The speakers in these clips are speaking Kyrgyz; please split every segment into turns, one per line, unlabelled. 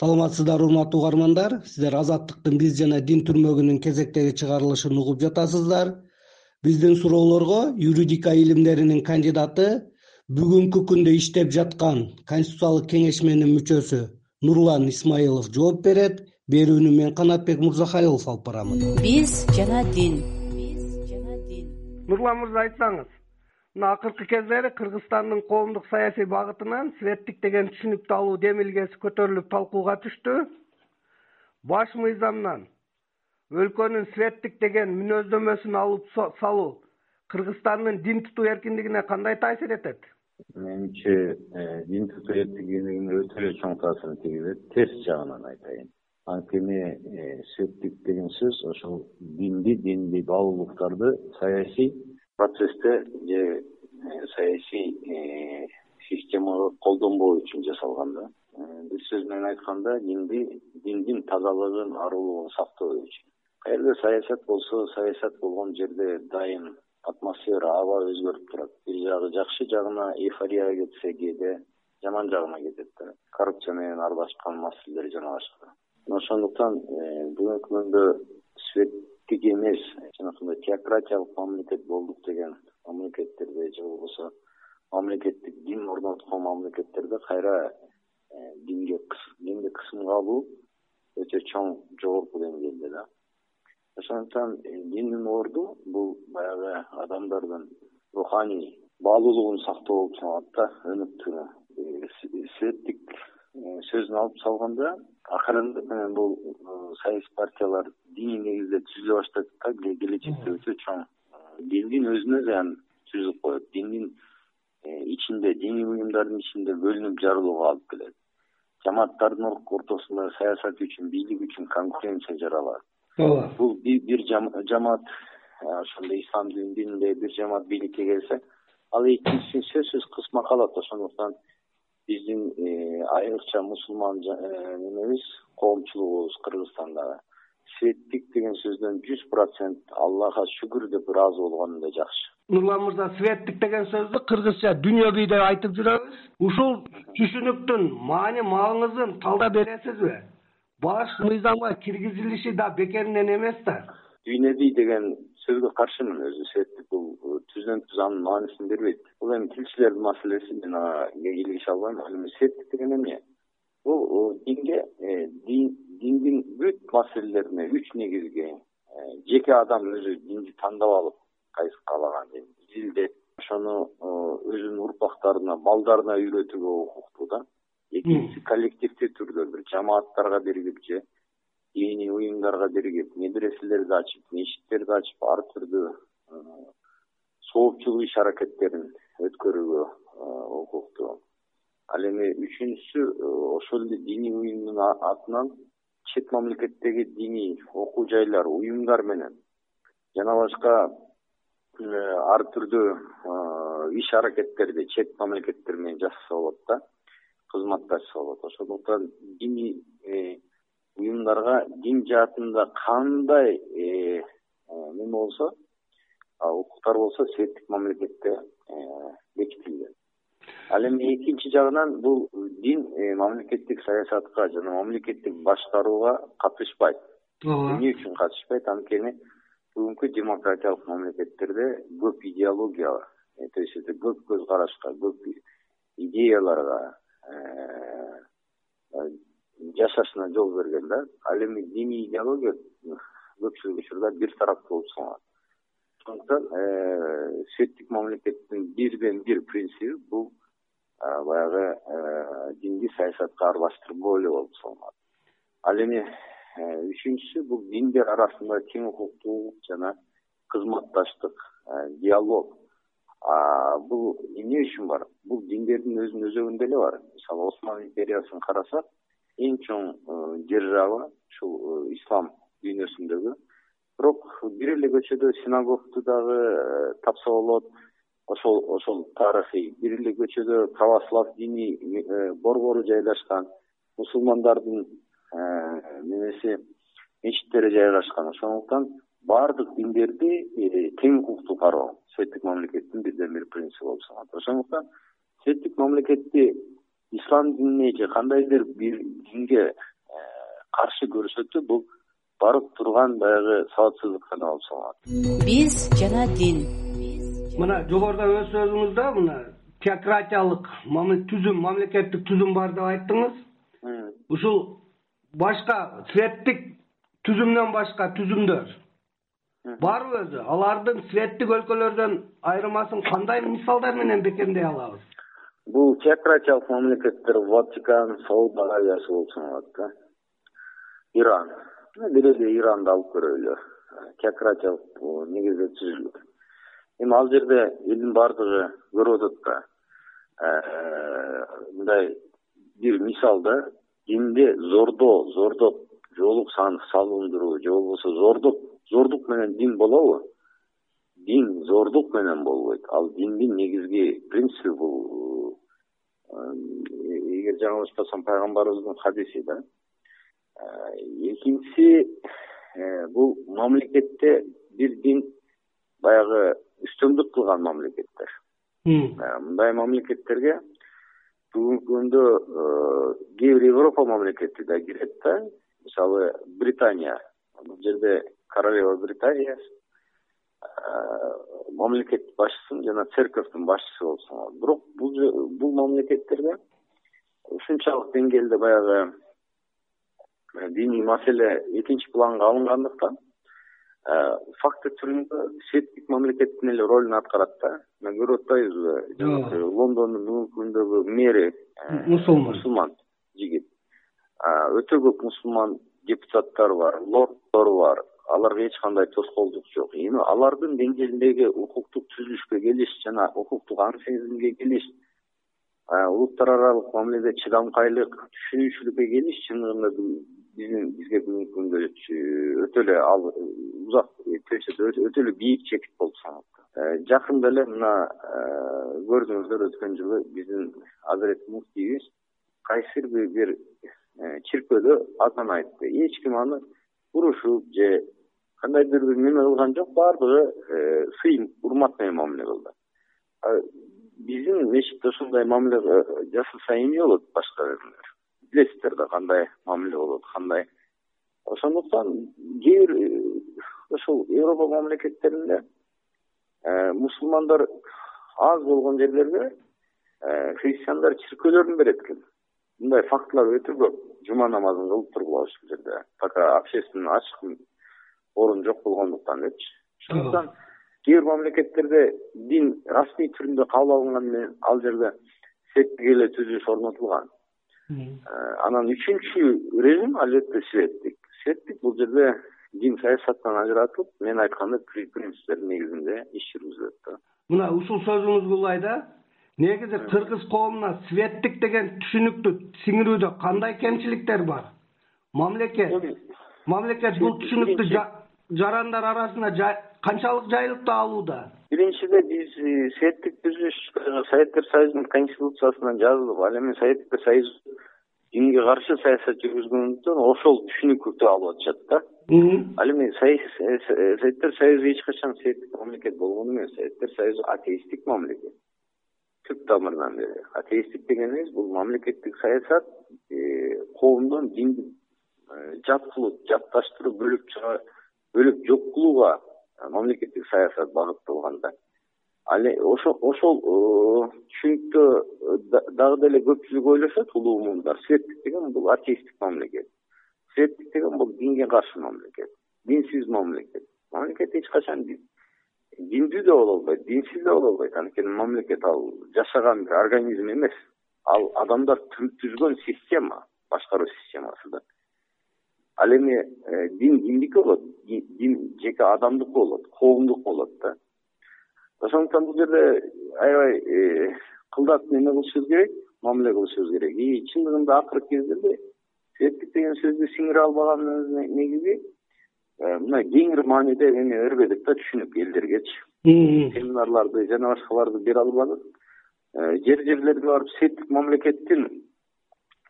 саламатсыздарбы урматтуу угармандар. Сиздер азаттыктын биз жана дин түрмөгүнүн кезектеги чыгарылышын угуп жатасыздар. Биздин суроолорго юридика илимдеринин кандидаты бүгүнкү күндө иштеп жаткан конституциялык кеңешменин мүчөсү нурлан исмаилов жооп берет. Берүүнү мен канатбек мырзахалилов алып барамын.
Биз жана дин.
Биз жана дин. Нурлан мырза айтсаңыз мына акыркы кездери кыргызстандын коомдук саясий багытынан светтик деген түшүнүктү алуу демилгеси көтөрүлүп талкууга түштү. Баш мыйзамнан өлкөнүн светтик деген мүнөздөмөсүн алып салуу кыргызстандын дин тутуу эркиндигине кандай таасир этет?
Менимче э, дин тутуу эркиндигине өтө эле чоң таасирин тийгизет терс жагынан айтайын. Анткени э, светтик деген сөз ошол динди диндий баалуулуктарды саясий процессте же э, саясий э, системага колдонбоо үчүн жасалган да. Э, бир сөз менен айтканда динди диндин тазалыгын арулугун сактоо үчүн. Каерде саясат болсо саясат болгон жерде дайым атмосфера аба өзгөрүп турат. Бир жагы жакшы жагына эйфорияга кетсе кээде жаман жагына кетет да. Коррупция менен аралашкан маселелер жана башка ошондуктан бүгүнкү күндө свет эмес жанакындай теократиялык мамлекет болдук деген мамлекеттерде же болбосо мамлекеттик дин орноткон мамлекеттерде кайра э, динге динди кысымга алуу өтө чоң жогорку деңгээлде да. Ошондуктан э, диндин орду бул баягы адамдардын руханий баалуулугун сактоо болуп саналат да өнүктүүнү э, светтик сөзүн алып салганда акырындык менен бул саясий партиялар диний негизде түзүлө баштадык да келечекте өтө чоң диндин өзүнө зыян түзүп коет. Диндин э, ичинде диний уюмдардын ичинде бөлүнүп жарылууга алып келет. Жамааттардын ортосунда саясат үчүн бийлик үчүн конкуренция жаралат. Ооба. Бул бир жамаат э, ошондой ислам дининдеги бир жамаат бийликке келсе ал экинчисин сөзсүз кысмак алат ошондуктан биздин э, айрыкча мусулман немебиз коомчулугубуз кыргызстандагы светтик деген сөздөн жүз процент аллага шүгүр деп ыраазы болгонунда жакшы.
Нурлан мырза светтик деген сөздү кыргызча дүнйө бий деп айтып жүрөбүз ушул түшүнүктүн маани маңызын талдап бересизби? Баш мыйзамга киргизилиши да бекеринен эмес да.
Дүйнө бий деген сөзгө каршымын өзү светтик бул түздөн түз анын маанисин бербейт. Бул эми тилчилердин маселеси мен ага кийлигише албайм. Ал эми светтик деген эмне? Бул динге э, диндин бүт маселелерине үч негизги э, жеке адам өзү динди тандап алып кайсы каалаган дин изилдеп ошону өзүнүн урпактарына балдарына үйрөтүүгө укуктуу да. Экинчиси коллективдүү түрдө бир жамааттарга биригип же диний уюмдарга биригип медреселерди ачып мечиттерди ачып ар түрдүү соопчулук иш аракеттерин өткөрүүгө укуктуу ал эми үчүнчүсү ошол эле диний уюмдун атынан чет мамлекеттеги диний окуу жайлар уюмдар менен жана башка э, ар түрдүү э, иш аракеттерди чет мамлекеттер менен жасаса болот да кызматташса болот. Ошондуктан диний э, уюмдарга дин жаатында кандай неме болсо укуктар болсо светтик мамлекетте бекитилген ал эми экинчи жагынан бул дин э, мамлекеттик саясатка жана мамлекеттик башкарууга катышпайт. Ооба. Эмне үчүн катышпайт. Анткени бүгүнкү демократиялык мамлекеттерде көп идеология бар э, то есть это көп көз карашка көп идеяларга э, жашашына жол берген да. Ал эми диний идеология көпчүлүк учурда бир тараптуу болуп саналат ошондуктан светтик мамлекеттин бирден бир принциби бул баягы э, динди саясатка аралаштырбоо эле болуп саналат ал эми э, үчүнчүсү бул диндер арасында тең укуктуулук жана кызматташтык э, диалог. Бул эмне үчүн бар? Бул диндердин өзүнүн өзөгүндө эле бар. Мисалы осман империясын карасак эң чоң держава ушул ислам дүйнөсүндөгү. Бирок бир эле көчөдө синагогду дагы тапса болот ошол ошол тарыхый. Бир көчөдө православ диний э, борбору жайгашкан мусулмандардын э, немеси мечиттери жайгашкан ошондуктан баардык диндерди э, тең укуктуу кароо светтик мамлекеттин бирден бир принциби болуп саналат. Ошондуктан светтик мамлекетти ислам динине же кандайдыр бир динге каршы көрсөтүү бул барып турган баягы сабатсыздык гана болуп саналат.
Биз жана дин
мына жогоруда өз сөзүңүздө мына теократиялык түзүм мамлекеттик түзүм бар деп айттыңыз. Ушул башка светтик түзүмдөн башка түзүмдөр. Барбы өзү? Алардын светтик өлкөлөрдөн айырмасын кандай мисалдар менен бекемдей алабыз?
Бул теократиялык мамлекеттер ватикан сауд аравиясы болуп саналат да иран. Бир эле иранды алып көрөлү. Теократиялык негизде түзүлгөн эми ал жерде элдин баардыгы көрүп атат да. Э, мындай бир мисал да динде зордоо зордоп жоолук салындыруу же болбосо зордук зордук менен дин болобу? Дин зордук менен болбойт. Ал диндин негизги принципи бул. Э, эгер жаңылышпасам пайгамбарыбыздын хадиси да. Э, экинчиси бул мамлекетте бир дин баягы үстөмдүк кылган мамлекеттер. Э, мындай мамлекеттерге бүгүнкү күндө э, кээ бир европа мамлекети да кирет да. Мисалы британия. Бул жерде королева британия. Э, мамлекет башчысын жана церковдун башчысы болуп саналат бирок бул мамлекеттерде ушунчалык деңгээлде баягы диний маселе экинчи планга алынгандыктан факты түрүндө светтик мамлекеттин эле ролун аткарат да. Мына көрүп атпайбызбы жанагы лондондун бүгүнкү күндөгү мэри
э, мусулман.
мусулман жигит. Өтө көп мусулман депутаттар бар лорддор бар. Аларга эч кандай тоскоолдук жок. Эми алардын деңгээлиндеги укуктук түзүлүшкө келиш жана укуктук аң сезимге келиш э, улуттар аралык мамиледе чыдамкайлык түшүнүүчүлүккө келиш чындыгында биздин бизге бүгүнкү күндө өтө эле ал узак өтө эле бийик чекит болуп саналат э, жакында эле мына э, көрдүңүздөр өткөн жылы биздин азырет муфтийибиз кайсыр бир э, чиркөөдө азан айтты. Эч ким аны урушуп же кандайдыр бир неме кылган жок баардыгы сый урмат менен мамиле кылды. Биздин мечитте ушундай мамиле жасаса эмне болот башка билесиздер да кандай мамиле болот кандай? Ошондуктан кээ бир ушул европа мамлекеттеринде э, мусулмандар аз болгон жерлерде э, христиандар чиркөөлөрүн берет экен мындай фактылар өтө көп. Жума намазын кылып тургула ушул жерде. Пока общественный ачык орун жок болгондуктан депчи ошондуктан кээ бир мамлекеттерде дин расмий түрүндө кабыл алынганы менен ал жерде светтик эле түзүлүш орнотулган. Э, анан үчүнчү режим албетте светтик светтик бул жерде дин саясаттан ажыратылып мен айткандай принциптердин негизинде иш жүргүзүлөт да.
Мына ушул сөзүңүзгө улай да. Негизи кыргыз коомуна светтик деген түшүнүктү сиңирүүдө кандай кемчиликтер бар? Мамлекет мамлекет бул түшүнүктү жарандар арасына канчалык жайылтып алууда
биринчиден биз э, светтик түзүлүш советтер союзунун конституциясында жазылып ал эми советтер союз динге каршы саясат жүргүзгөндүктөн ошол түшүнүктү алып атышат да. Ал эми э, э, советтер союзу эч качан светтик мамлекет болгон эмес. Советтер союзу атеисттик мамлекет. Түп тамырынан бери атеисттик дегенибиз бул мамлекеттик саясат коомдон динди жат кылып жатташтырып бөлүп бөлүп жок кылууга мамлекеттик саясат багытталган да ал ошо ошол э, түшүнүктө э, дагы деле көпчүлүк ойлошот улуу муундар светтик деген бул атеисттик мамлекет. Светтик деген бул динге каршы мамлекет динсиз мамлекет. Мамлекет эч качан диндүү да боло албайт динсиз да боло албайт. Анткени мамлекет ал жашаган бир организм эмес. Ал адамдар түзгөн система башкаруу системасы да. Ал эми э, дин кимдики болот жеке адамдыкы болот коомдук болот да. Ошондуктан бул жерде аябай э, кылдат неме кылышыбыз керек мамиле кылышыбыз керек. И чындыгында акыркы кездерде светтик деген сөздү сиңире албаганыбыздын негизи э, мына кеңири мааниде эме бербедик да түшүнүк элдергечи семинарларды жана башкаларды бере албадык. Жер жерлерге барып светтик мамлекеттин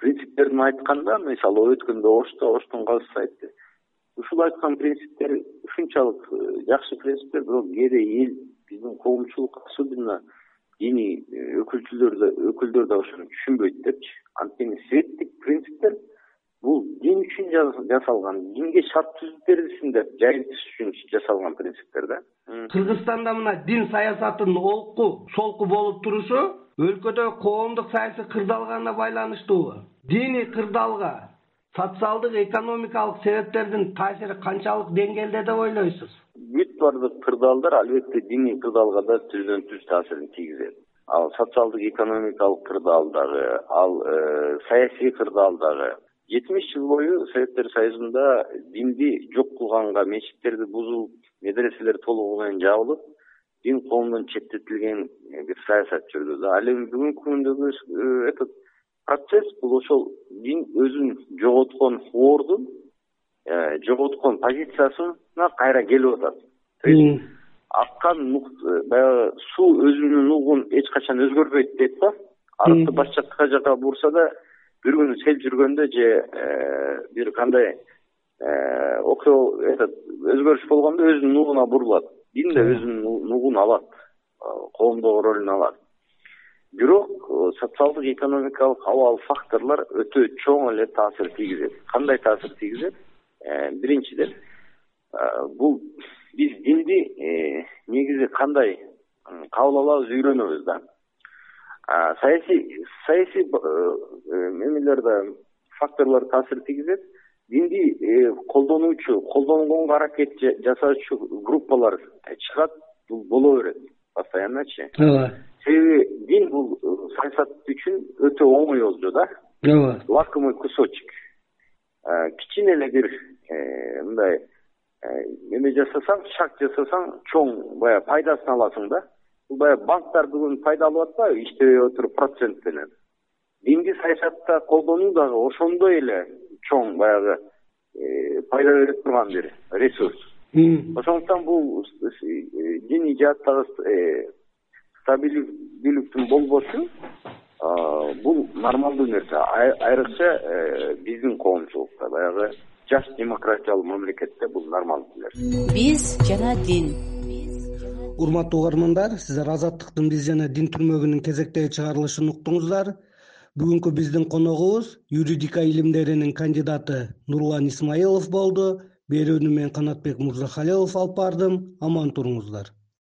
принциптерин айтканда мисалы өткөндө ошто оштун казысы айтты ушул айткан принциптер ушунчалык э, жакшы принциптер бирок кээде эл биздин коомчулук особенно диний өкүлдөр да ошону түшүнбөйт депчи. Анткени светтик принциптер бул дин үчүн жасалган динге шарт түзүп берилсин деп жайылтыш үчүн жасалган принциптер да.
Кыргызстанда мына дин саясатынын олку солку болуп турушу өлкөдө коомдук саясий кырдаалга байланыштуубу диний кырдаалга социалдык экономикалык себептердин таасири канчалык деңгээлде деп ойлойсуз?
Бүт баардык кырдаалдар албетте диний кырдаалга да түздөн түз таасирин тийгизет. Ал социалдык экономикалык кырдаал дагы ал э, саясий кырдаал дагы жетимиш жыл бою советтер союзунда динди жок кылганга мечиттерди бузулуп медреселер толугу менен жабылып дин коомдон четтетилген э, бир саясат жүрдү да ал эми бүгүнкү күндөгү э, этот процесс бул ошол дин өзүн жоготкон ордун э, жоготкон позициясына кайра келип атат. То есть аккан баягы суу өзүнүн угун эч качан өзгөрбөйт дейт да арыкты баш жакка жака бурса да бир күнү сел жүргөндө же э, бир кандай э, окуя этот өзгөрүш болгондо өзүнүн нугуна бурулат. Дин да өзүнүн нугун алат э, коомдогу ролун алат бирок социалдык экономикалык абал факторлор өтө чоң эле таасир тийгизет. Кандай таасир тийгизет? Биринчиден бул биз динди негизи кандай кабыл алабыз үйрөнөбүз да. Саясий саясий э, э, эмелер да факторлор таасир тийгизет. Динди э, колдонуучу колдонгонго аракет жасаучу группалар чыгат бул боло берет. Постоянночи ооба себеби дин бул саясат үчүн өтө оңой олжо да. Ооба. Лакомый кусочек. Кичине эле бир мындай эме жасасаң шаг жасасаң чоң баягы пайдасын аласың да. Бул баягы банктар бүгүн пайда алып атпайбы иштебей отуруп процент менен динди саясатта колдонуу дагы ошондой эле чоң баягы э, пайда бере турган бир ресурс. Ошондуктан бул э, диний жааттагы э, стабилдүүлүктүн болбошу бул нормалдуу нерсе. Айрыкча биздин коомчулукта баягы жаш демократиялуу мамлекетте бул нормалдуу нерсе.
Биз жана дин.
Урматтуу угармандар сиздер азаттыктын биз жана дин түрмөгүнүн кезектеги чыгарылышын уктуңуздар. Бүгүнкү биздин коногубуз юридика илимдеринин кандидаты нурлан исмаилов болду. Берүүнү мен канатбек мырзахалилов алып бардым. Аман туруңуздар